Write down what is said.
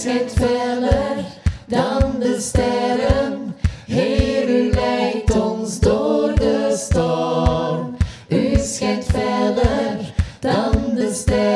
schijnt verder dan de sterren. Heer, u leidt ons door de storm. U schijnt verder dan de sterren.